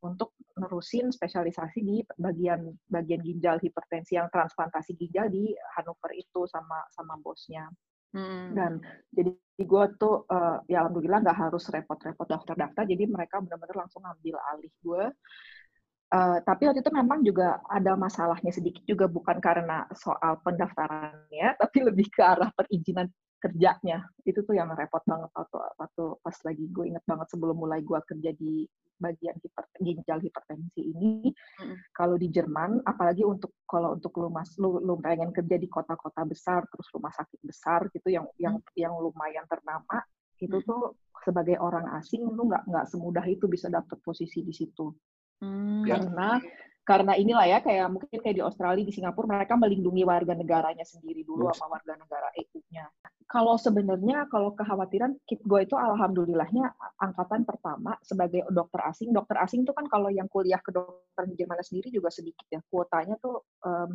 untuk nerusin spesialisasi di bagian bagian ginjal hipertensi yang transplantasi ginjal di Hanover itu sama sama bosnya. Hmm. Dan jadi gue tuh uh, ya alhamdulillah nggak harus repot-repot daftar-daftar, jadi mereka benar-benar langsung ambil alih gue. Uh, tapi waktu itu memang juga ada masalahnya sedikit juga bukan karena soal pendaftarannya, tapi lebih ke arah perizinan kerjanya itu tuh yang repot banget waktu waktu pas lagi gue inget banget sebelum mulai gue kerja di bagian hiper, ginjal hipertensi ini mm. kalau di Jerman apalagi untuk kalau untuk lu mas lu, lu pengen kerja di kota-kota besar terus rumah sakit besar gitu yang mm. yang yang lumayan ternama itu mm. tuh sebagai orang asing lu nggak nggak semudah itu bisa dapet posisi di situ mm. karena karena inilah ya kayak mungkin kayak di Australia di Singapura mereka melindungi warga negaranya sendiri dulu yes. sama warga negara EU-nya. Kalau sebenarnya kalau kekhawatiran kit gue itu alhamdulillahnya angkatan pertama sebagai dokter asing. Dokter asing itu kan kalau yang kuliah ke dokter di Jerman sendiri juga sedikit ya. Kuotanya tuh um,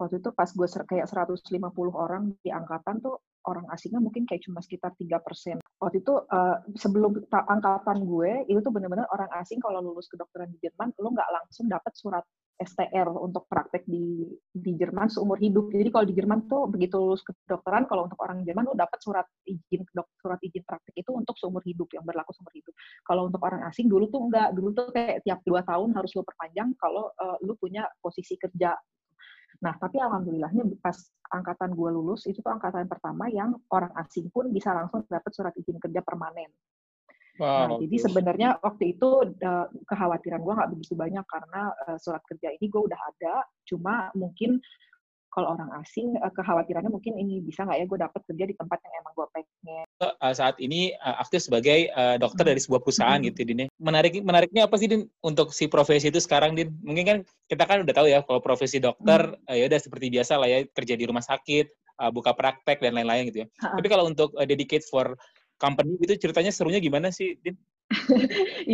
waktu itu pas gue kayak 150 orang di angkatan tuh orang asingnya mungkin kayak cuma sekitar tiga persen. Waktu itu uh, sebelum angkatan gue itu tuh benar-benar orang asing kalau lulus kedokteran di Jerman lo nggak langsung dapat surat STR untuk praktek di di Jerman seumur hidup. Jadi kalau di Jerman tuh begitu lulus kedokteran, kalau untuk orang Jerman lo dapat surat izin dok, surat izin praktek itu untuk seumur hidup yang berlaku seumur hidup. Kalau untuk orang asing dulu tuh enggak, dulu tuh kayak tiap dua tahun harus lo perpanjang kalau uh, lo punya posisi kerja. Nah, tapi alhamdulillahnya pas angkatan gue lulus itu tuh angkatan pertama yang orang asing pun bisa langsung dapat surat izin kerja permanen. Wow. Nah, jadi sebenarnya waktu itu uh, kekhawatiran gue nggak begitu banyak karena uh, surat kerja ini gue udah ada, cuma mungkin kalau orang asing uh, kekhawatirannya mungkin ini bisa nggak ya gue dapat kerja di tempat yang emang gue pengen. Uh, saat ini uh, aktif sebagai dokter hmm. dari sebuah perusahaan hmm. gitu Din. Ya. Menarik menariknya apa sih Din untuk si profesi itu sekarang Din? Mungkin kan kita kan udah tahu ya kalau profesi dokter hmm. ya udah seperti biasa lah ya kerja di rumah sakit buka praktek dan lain-lain gitu ya. Tapi kalau untuk dedicate for company itu ceritanya serunya gimana sih, Din?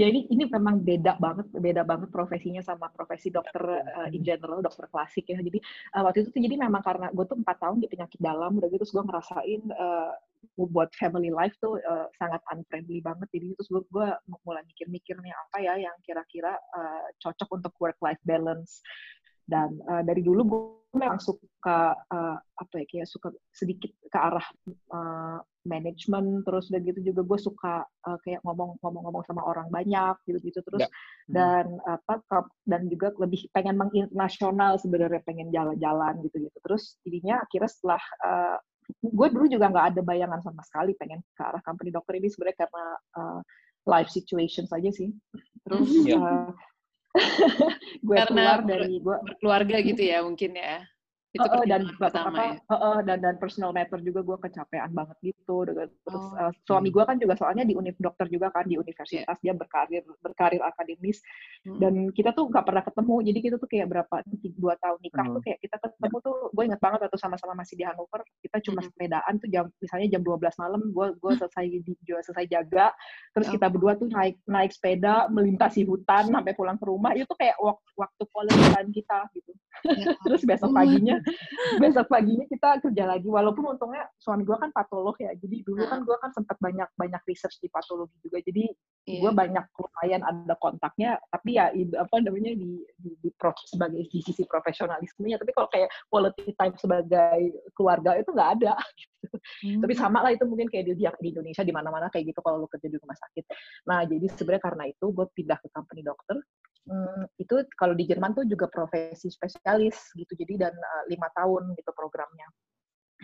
Ya ini ini memang beda banget beda banget profesinya sama profesi dokter uh, in general dokter klasik ya. Jadi uh, waktu itu tuh jadi memang karena gue tuh empat tahun di penyakit dalam udah gitu terus gue ngerasain uh, buat family life tuh uh, sangat unfriendly banget. Jadi terus gue, gue mulai mikir-mikir nih apa ya yang kira-kira uh, cocok untuk work life balance dan uh, dari dulu gue memang suka uh, apa ya kayak suka sedikit ke arah uh, manajemen terus dan gitu juga gue suka uh, kayak ngomong-ngomong sama orang banyak gitu-gitu terus ya. hmm. dan apa dan juga lebih pengen menginternasional sebenarnya pengen jalan-jalan gitu-gitu terus jadinya akhirnya setelah uh, gue dulu juga nggak ada bayangan sama sekali pengen ke arah company dokter ini sebenarnya karena uh, life situation saja sih terus hmm. uh, gue keluar dari gue berkeluarga gitu ya mungkin ya itu uh, dan pertama apa, ya? uh, dan dan personal matter juga gue kecapean banget gitu terus oh, uh, suami gue kan juga soalnya di univ dokter juga kan di universitas yeah. dia berkarir berkarir akademis hmm. dan kita tuh nggak pernah ketemu jadi kita tuh kayak berapa dua tahun nikah hmm. tuh kayak kita ketemu tuh gue inget banget waktu sama-sama masih di Hannover kita cuma hmm. sepedaan tuh jam misalnya jam 12 malam gue gue hmm. selesai di selesai jaga terus kita berdua tuh naik naik sepeda melintasi hutan sampai pulang ke rumah itu kayak waktu waktu quality kita gitu ya. terus besok paginya besok paginya kita kerja lagi walaupun untungnya suami gue kan patolog ya jadi dulu kan gue kan sempat banyak banyak research di patologi juga jadi yeah. gue banyak lumayan ada kontaknya tapi ya apa namanya di, di, di prof, sebagai di sisi profesionalismenya tapi kalau kayak quality time sebagai keluarga itu nggak ada gitu. hmm. tapi sama lah itu mungkin kayak di, di Indonesia di mana-mana kayak gitu kalau lo kerja di rumah sakit nah jadi sebenarnya karena itu gue pindah ke company dokter hmm, itu kalau di Jerman tuh juga profesi spesialis gitu jadi dan uh, lima tahun gitu programnya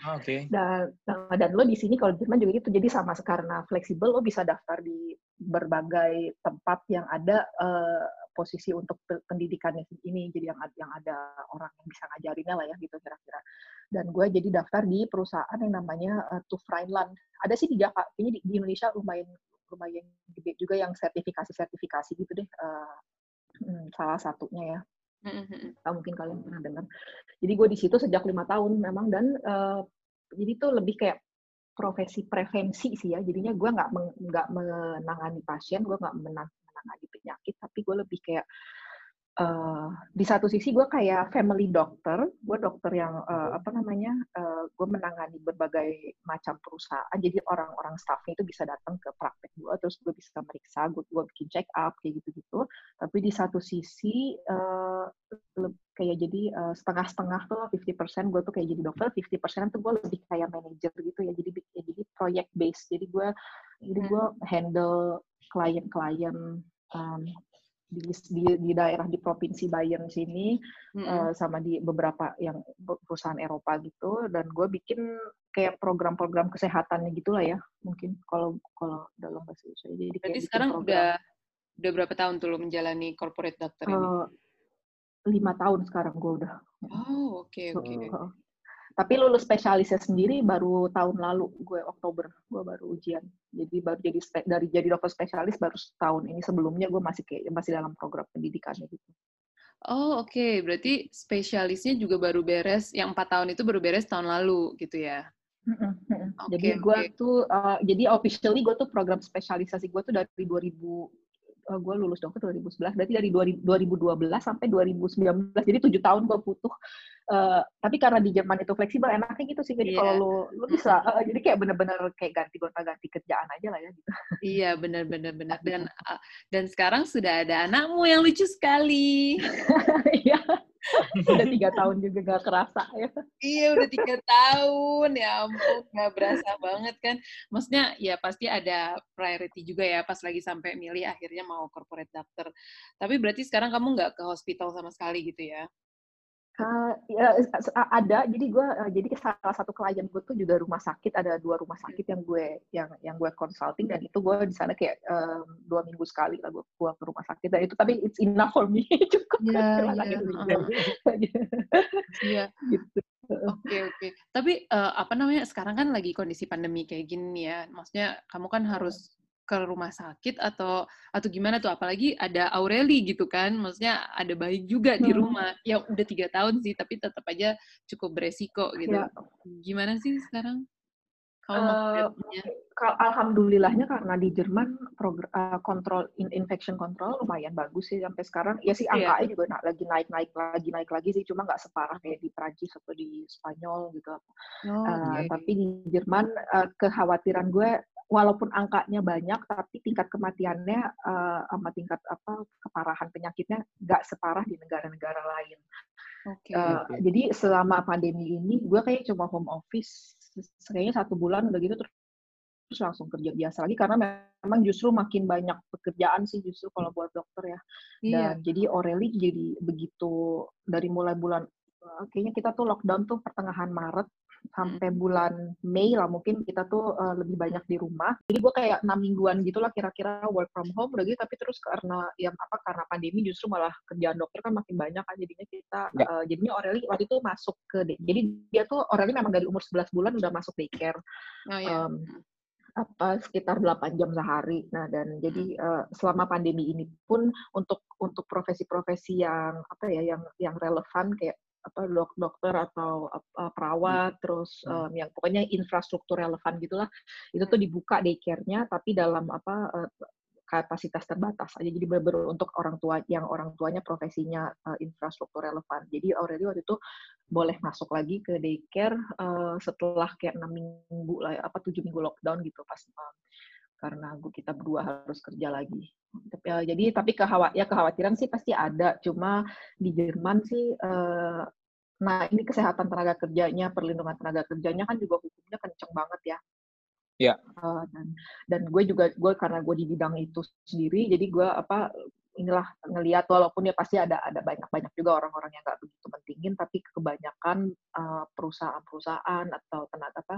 ah, Oke. Okay. Dan dan lo di sini kalau di Jerman juga gitu jadi sama karena fleksibel lo bisa daftar di berbagai tempat yang ada uh, posisi untuk pendidikannya ini jadi yang yang ada orang yang bisa ngajarinnya lah ya gitu kira-kira. Dan gue jadi daftar di perusahaan yang namanya uh, TÜV Rheinland. Ada sih di Jakarta, ini di, di Indonesia lumayan lumayan gede juga yang sertifikasi-sertifikasi gitu deh. Uh, hmm, salah satunya ya. Mm-hmm. mungkin kalian pernah dengar. Jadi gue di situ sejak lima tahun memang dan uh, jadi tuh lebih kayak profesi prevensi sih ya. Jadinya gue nggak nggak menangani pasien, gue nggak menangani penyakit, tapi gue lebih kayak uh, di satu sisi gue kayak family doctor, gue dokter yang uh, apa namanya, uh, gue menangani berbagai macam perusahaan, jadi orang-orang staffnya itu bisa datang ke praktek gue, terus gue bisa meriksa, gue, gue bikin check up kayak gitu-gitu. Tapi di satu sisi uh, kayak jadi uh, setengah-setengah tuh 50% gue tuh kayak jadi dokter, 50% tuh gue lebih kayak manager gitu ya, jadi ya, jadi project based, jadi gue jadi gue handle klien-klien um, di, di, di daerah di provinsi Bayern sini mm -hmm. uh, sama di beberapa yang perusahaan Eropa gitu dan gue bikin kayak program-program kesehatannya gitulah ya mungkin kalau kalau dalam bahasa Indonesia jadi Berarti sekarang program. udah udah berapa tahun tuh lo menjalani corporate doctor ini? Uh, lima tahun sekarang gue udah. Oh oke okay, oke. Okay. Uh, tapi lulus spesialisnya sendiri baru tahun lalu gue Oktober gue baru ujian jadi baru jadi dari jadi dokter spesialis baru setahun ini sebelumnya gue masih kayak masih dalam program pendidikannya gitu oh oke okay. berarti spesialisnya juga baru beres yang empat tahun itu baru beres tahun lalu gitu ya Okay, jadi gue okay. tuh uh, jadi officially gue tuh program spesialisasi gue tuh dari 2000 uh, gue lulus dokter 2011 berarti dari 2012 sampai 2019 jadi tujuh tahun gue butuh uh, tapi karena di Jerman itu fleksibel enaknya gitu sih jadi yeah. kalau lu lu bisa. Uh, jadi kayak bener-bener kayak ganti gonta ganti kerjaan aja lah ya gitu. Iya bener-bener bener dan uh, dan sekarang sudah ada anakmu yang lucu sekali. Iya udah tiga tahun juga gak kerasa ya. Iya udah tiga tahun ya ampun gak berasa banget kan. Maksudnya ya pasti ada priority juga ya pas lagi sampai milih akhirnya mau corporate doctor. Tapi berarti sekarang kamu nggak ke hospital sama sekali gitu ya Uh, ya, ada jadi gue uh, jadi salah satu klien gue tuh juga rumah sakit ada dua rumah sakit yang gue yang yang gue consulting dan itu gue di sana kayak um, dua minggu sekali lah gue pulang ke rumah sakit dan itu tapi it's enough for me cukup yeah, yeah. Iya. gitu Oke oke. Tapi uh, apa namanya sekarang kan lagi kondisi pandemi kayak gini ya. Maksudnya kamu kan harus ke rumah sakit atau atau gimana tuh apalagi ada Aureli gitu kan maksudnya ada bayi juga di hmm. rumah ya udah tiga tahun sih tapi tetap aja cukup beresiko gitu ya. gimana sih sekarang? Kalau uh, alhamdulillahnya karena di Jerman uh, kontrol infection control lumayan bagus sih sampai sekarang. Ya sih iya. angkanya juga nah, lagi naik naik lagi naik lagi sih, cuma nggak separah kayak di Prancis atau di Spanyol gitu. Oh, uh, okay. Tapi di Jerman uh, kekhawatiran gue walaupun angkanya banyak tapi tingkat kematiannya uh, sama tingkat apa keparahan penyakitnya nggak separah di negara-negara lain. Okay, uh, okay. Jadi selama pandemi ini gue kayak cuma home office kayaknya satu bulan udah gitu terus terus langsung kerja biasa lagi karena memang justru makin banyak pekerjaan sih justru kalau buat dokter ya. Iya. Dan jadi Aureli jadi begitu dari mulai bulan eh, kayaknya kita tuh lockdown tuh pertengahan Maret sampai hmm. bulan Mei lah mungkin kita tuh uh, lebih banyak di rumah. Jadi gue kayak enam mingguan gitulah kira-kira work from home udah gitu tapi terus karena ya apa karena pandemi justru malah kerjaan dokter kan makin banyak kan jadinya kita ya. uh, jadinya Aureli waktu itu masuk ke jadi dia tuh Aureli memang dari umur 11 bulan udah masuk daycare. Oh, ya. um, apa sekitar 8 jam sehari. Nah, dan jadi uh, selama pandemi ini pun untuk untuk profesi-profesi yang apa ya yang yang relevan kayak apa dok dokter atau uh, perawat terus um, yang pokoknya infrastruktur relevan gitulah itu tuh dibuka daycare-nya tapi dalam apa uh, kapasitas terbatas aja. Jadi benar untuk orang tua yang orang tuanya profesinya uh, infrastruktur relevan. Jadi already waktu itu boleh masuk lagi ke daycare uh, setelah kayak enam minggu lah apa tujuh minggu lockdown gitu pas uh, karena gue kita berdua harus kerja lagi. Tapi, uh, jadi tapi kehawat ya kekhawatiran sih pasti ada. Cuma di Jerman sih, uh, nah ini kesehatan tenaga kerjanya, perlindungan tenaga kerjanya kan juga hukumnya kenceng banget ya. Ya. Uh, dan dan gue juga gue karena gue di bidang itu sendiri, jadi gue apa inilah ngelihat walaupun ya pasti ada ada banyak banyak juga orang-orang yang nggak begitu pentingin tapi kebanyakan uh, perusahaan-perusahaan atau tenaga apa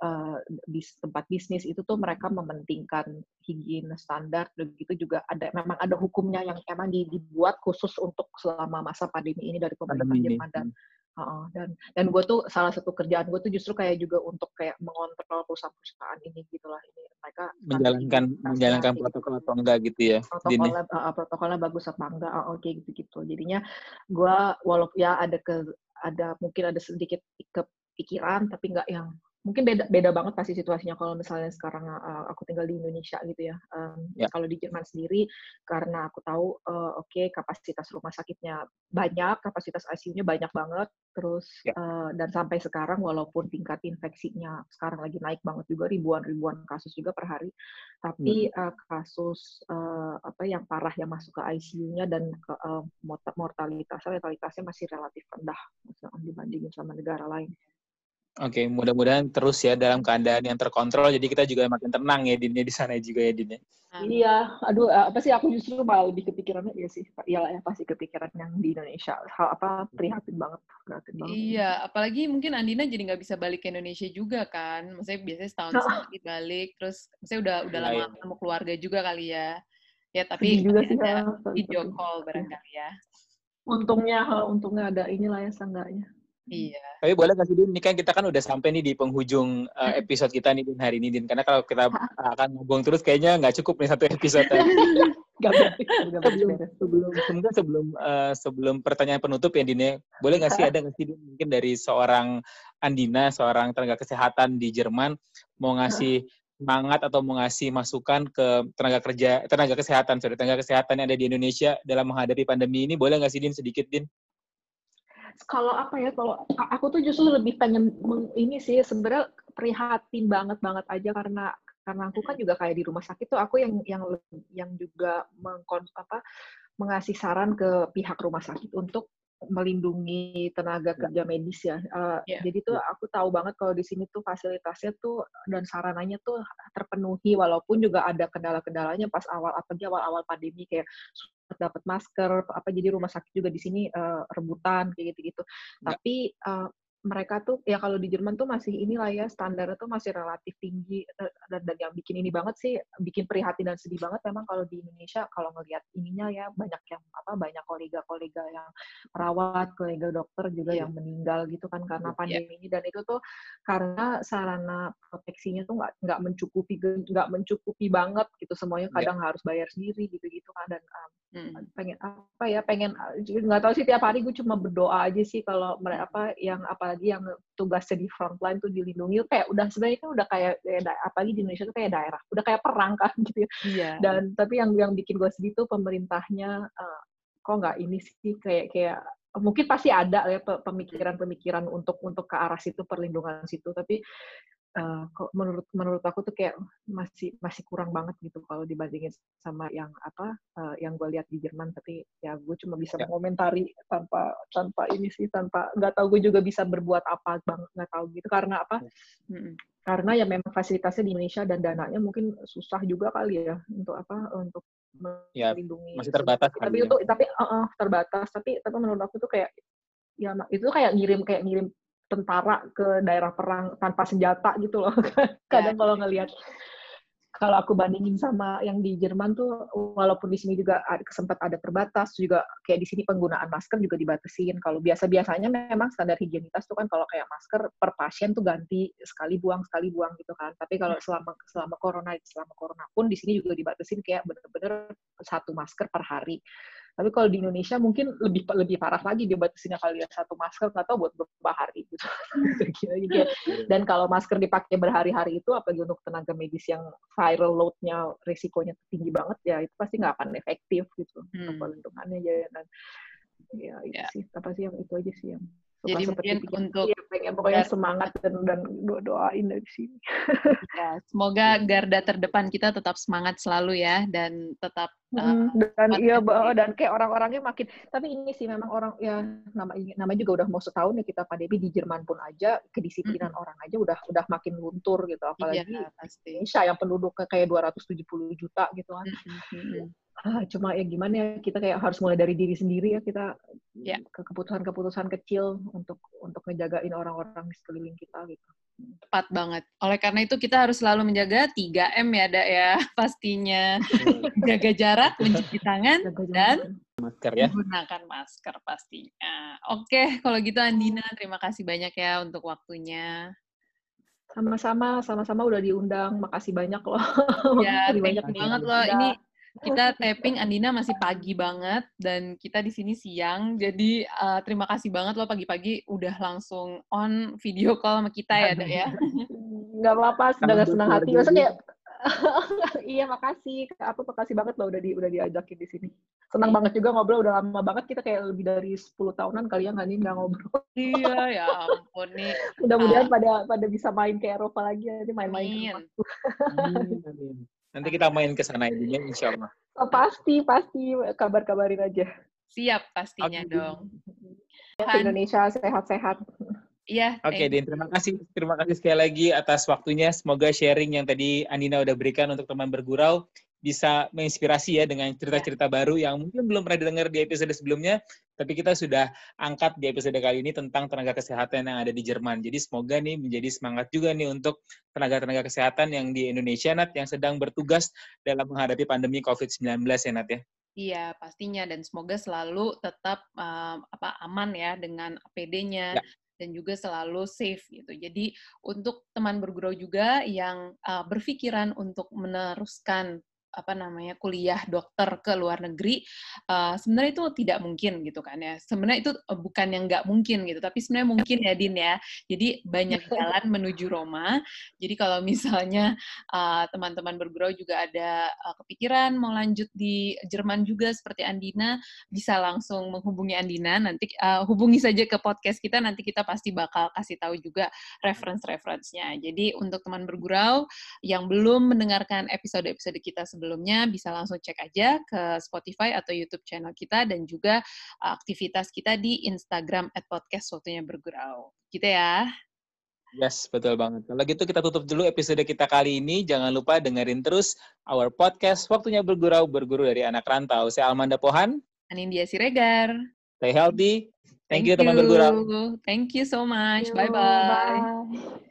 uh, di tempat bisnis itu tuh mereka mementingkan higien standar begitu juga ada memang ada hukumnya yang emang dibuat khusus untuk selama masa pandemi ini dari pemerintah Jerman dan Uh, dan dan gue tuh salah satu kerjaan gue tuh justru kayak juga untuk kayak mengontrol perusahaan-perusahaan ini gitulah. Ini mereka menjalankan menjalankan protokol atau enggak gitu ya protokolnya uh, protokolnya bagus apa enggak uh, oke okay, gitu gitu jadinya gue walaupun ya ada ke ada mungkin ada sedikit kepikiran tapi enggak yang mungkin beda beda banget pasti situasinya kalau misalnya sekarang uh, aku tinggal di Indonesia gitu ya. Um, yeah. Kalau di Jerman sendiri karena aku tahu uh, oke okay, kapasitas rumah sakitnya banyak, kapasitas ICU-nya banyak banget, terus yeah. Ya. uh, dan sampai sekarang walaupun tingkat infeksinya sekarang lagi naik banget juga ribuan-ribuan kasus juga per hari, tapi hmm. uh, kasus uh, apa yang parah yang masuk ke ICU-nya dan ke uh, mortalitasnya mortalitasnya masih relatif rendah dibandingin sama negara lain. Oke, okay, mudah-mudahan terus ya dalam keadaan yang terkontrol. Jadi kita juga makin tenang ya Dinnya di sana juga ya Dinnya. Iya, aduh apa sih aku justru malah lebih kepikirannya ya sih. Iyalah ya pasti kepikiran yang di Indonesia. Hal apa prihatin banget, prihatin banget. Iya, apalagi mungkin Andina jadi nggak bisa balik ke Indonesia juga kan. Maksudnya biasanya setahun sekali balik, terus maksudnya udah udah lama iya. ketemu keluarga juga kali ya. Ya tapi juga sih ada video call barangkali ya. Untungnya, untungnya ada inilah ya seenggaknya. Iya. Tapi boleh nggak sih, Din? Ini kan kita kan udah sampai nih di penghujung uh, episode kita nih, Din, hari ini, Din. Karena kalau kita akan ngomong terus, kayaknya nggak cukup nih satu episode. Gak sebelum sebelum semoga sebelum uh, sebelum pertanyaan penutup ya Din ya boleh nggak sih ada nggak sih mungkin dari seorang Andina seorang tenaga kesehatan di Jerman mau ngasih semangat atau mau ngasih masukan ke tenaga kerja tenaga kesehatan sorry tenaga kesehatan yang ada di Indonesia dalam menghadapi pandemi ini boleh nggak sih Din sedikit Din? Kalau apa ya kalau aku tuh justru lebih pengen ini sih sebenarnya prihatin banget banget aja karena karena aku kan juga kayak di rumah sakit tuh aku yang yang yang juga mengkon apa mengasih saran ke pihak rumah sakit untuk melindungi tenaga kerja medis ya. Uh, yeah. Jadi tuh aku tahu banget kalau di sini tuh fasilitasnya tuh dan sarananya tuh terpenuhi walaupun juga ada kendala-kendalanya pas awal apalagi awal-awal pandemi kayak dapat masker apa jadi rumah sakit juga di sini uh, rebutan kayak gitu-gitu. Tapi uh, mereka tuh ya kalau di Jerman tuh masih inilah ya standarnya tuh masih relatif tinggi eh, dan, dan yang bikin ini banget sih bikin prihatin dan sedih banget memang kalau di Indonesia kalau ngelihat ininya ya banyak yang apa banyak kolega-kolega yang perawat, kolega dokter juga yeah. yang meninggal gitu kan karena iya. pandemi yeah. ini dan itu tuh karena sarana proteksinya tuh nggak nggak mencukupi nggak mencukupi banget gitu semuanya iya. kadang yeah. harus bayar sendiri gitu-gitu kan dan um, hmm. pengen apa ya pengen nggak tahu sih tiap hari gue cuma berdoa aja sih kalau mereka apa yang apa apalagi yang tugasnya di frontline tuh dilindungi. Kayak udah sebenarnya kan udah kayak ya, apalagi di Indonesia tuh kayak daerah. Udah kayak perang kan gitu ya. Iya. dan tapi yang yang bikin gue sedih tuh pemerintahnya uh, kok nggak ini sih kayak kayak mungkin pasti ada ya pemikiran-pemikiran untuk untuk ke arah situ perlindungan situ. Tapi uh, kok menurut menurut aku tuh kayak masih masih kurang banget gitu kalau dibandingin sama yang apa uh, yang gue lihat di Jerman tapi ya gue cuma bisa ya. mengomentari tanpa tanpa ini sih tanpa nggak tahu gue juga bisa berbuat apa bang nggak tahu gitu karena apa hmm. karena ya memang fasilitasnya di Indonesia dan dananya mungkin susah juga kali ya untuk apa untuk ya, melindungi masih terbatas tapi ya. itu tapi uh, uh, terbatas tapi tapi menurut aku tuh kayak ya itu kayak ngirim kayak ngirim tentara ke daerah perang tanpa senjata gitu loh. Kadang ya. kalau ngelihat kalau aku bandingin sama yang di Jerman tuh walaupun di sini juga ada, sempat ada terbatas juga kayak di sini penggunaan masker juga dibatasin kalau biasa biasanya memang standar higienitas tuh kan kalau kayak masker per pasien tuh ganti sekali buang sekali buang gitu kan tapi kalau selama selama corona selama corona pun di sini juga dibatasin kayak bener-bener satu masker per hari tapi kalau di Indonesia mungkin lebih lebih parah lagi dibatasinnya kali ya satu masker nggak tahu buat berapa hari gitu. Iya. Dan kalau masker dipakai berhari-hari itu apalagi untuk tenaga medis yang viral load-nya risikonya tinggi banget ya itu pasti nggak akan efektif gitu hmm. perlindungannya ya dan ya itu yeah. sih apa sih yang itu aja sih yang jadi mungkin untuk ya, pengen pokoknya semangat dan dan doain dari sini. Ya, semoga garda terdepan kita tetap semangat selalu ya dan tetap uh, dan iya bahwa dan kayak orang-orangnya makin tapi ini sih memang orang ya nama nama juga udah mau setahun ya kita pandemi di Jerman pun aja kedisiplinan hmm. orang aja udah udah makin luntur gitu apalagi iya, pasti. Indonesia yang penduduknya kayak 270 juta gitu kan. Hmm ah, cuma ya gimana ya kita kayak harus mulai dari diri sendiri ya kita ya. ke keputusan-keputusan kecil untuk untuk ngejagain orang-orang di sekeliling kita gitu. Tepat banget. Oleh karena itu kita harus selalu menjaga 3M ya, Dak ya, pastinya. Jaga jarak, mencuci tangan, dan masker ya. Menggunakan masker pastinya. Oke, kalau gitu Andina, terima kasih banyak ya untuk waktunya. Sama-sama, sama-sama udah diundang. Makasih banyak loh. Ya, banyak banget loh. Ini kita tapping Andina masih pagi banget dan kita di sini siang. Jadi uh, terima kasih banget loh pagi-pagi udah langsung on video call sama kita ya, Dek ya. Gak apa-apa, sudah senang hati. Maksudnya iya makasih. Aku makasih banget loh udah di udah diajakin di sini. Senang iya. banget juga ngobrol udah lama banget kita kayak lebih dari 10 tahunan kali ya nggak nih nggak ngobrol. iya ya ampun nih. Mudah-mudahan uh, pada pada bisa main ke Eropa lagi nanti main-main. Amin. Nanti kita main ke sana intinya insya Allah. Oh, pasti, pasti. Kabar-kabarin aja. Siap pastinya okay. dong. Indonesia sehat-sehat. Iya. Oke, okay, Din. Terima kasih. Terima kasih sekali lagi atas waktunya. Semoga sharing yang tadi Andina udah berikan untuk teman bergurau bisa menginspirasi ya dengan cerita-cerita ya. baru yang mungkin belum pernah didengar di episode sebelumnya, tapi kita sudah angkat di episode kali ini tentang tenaga kesehatan yang ada di Jerman. Jadi semoga nih menjadi semangat juga nih untuk tenaga-tenaga kesehatan yang di Indonesia, Nat, yang sedang bertugas dalam menghadapi pandemi COVID-19 ya, Nat ya. Iya, pastinya dan semoga selalu tetap uh, apa aman ya dengan APD-nya, ya dan juga selalu safe gitu. Jadi untuk teman bergurau juga yang uh, berpikiran untuk meneruskan apa namanya kuliah dokter ke luar negeri uh, sebenarnya itu tidak mungkin gitu kan ya. Sebenarnya itu uh, bukan yang nggak mungkin gitu tapi sebenarnya mungkin ya Din ya. Jadi banyak jalan menuju Roma. Jadi kalau misalnya uh, teman-teman bergurau juga ada uh, kepikiran mau lanjut di Jerman juga seperti Andina bisa langsung menghubungi Andina. Nanti uh, hubungi saja ke podcast kita nanti kita pasti bakal kasih tahu juga reference-reference-nya. Jadi untuk teman bergurau yang belum mendengarkan episode-episode kita sebelumnya sebelumnya bisa langsung cek aja ke Spotify atau YouTube channel kita dan juga uh, aktivitas kita di Instagram at podcast waktunya bergurau. Gitu ya. Yes, betul banget. Kalau gitu kita tutup dulu episode kita kali ini. Jangan lupa dengerin terus our podcast Waktunya Bergurau, berguru dari anak rantau. Saya Almanda Pohan. Anindya Siregar. Stay healthy. Thank, Thank you, teman bergurau. Thank you so much. Bye-bye.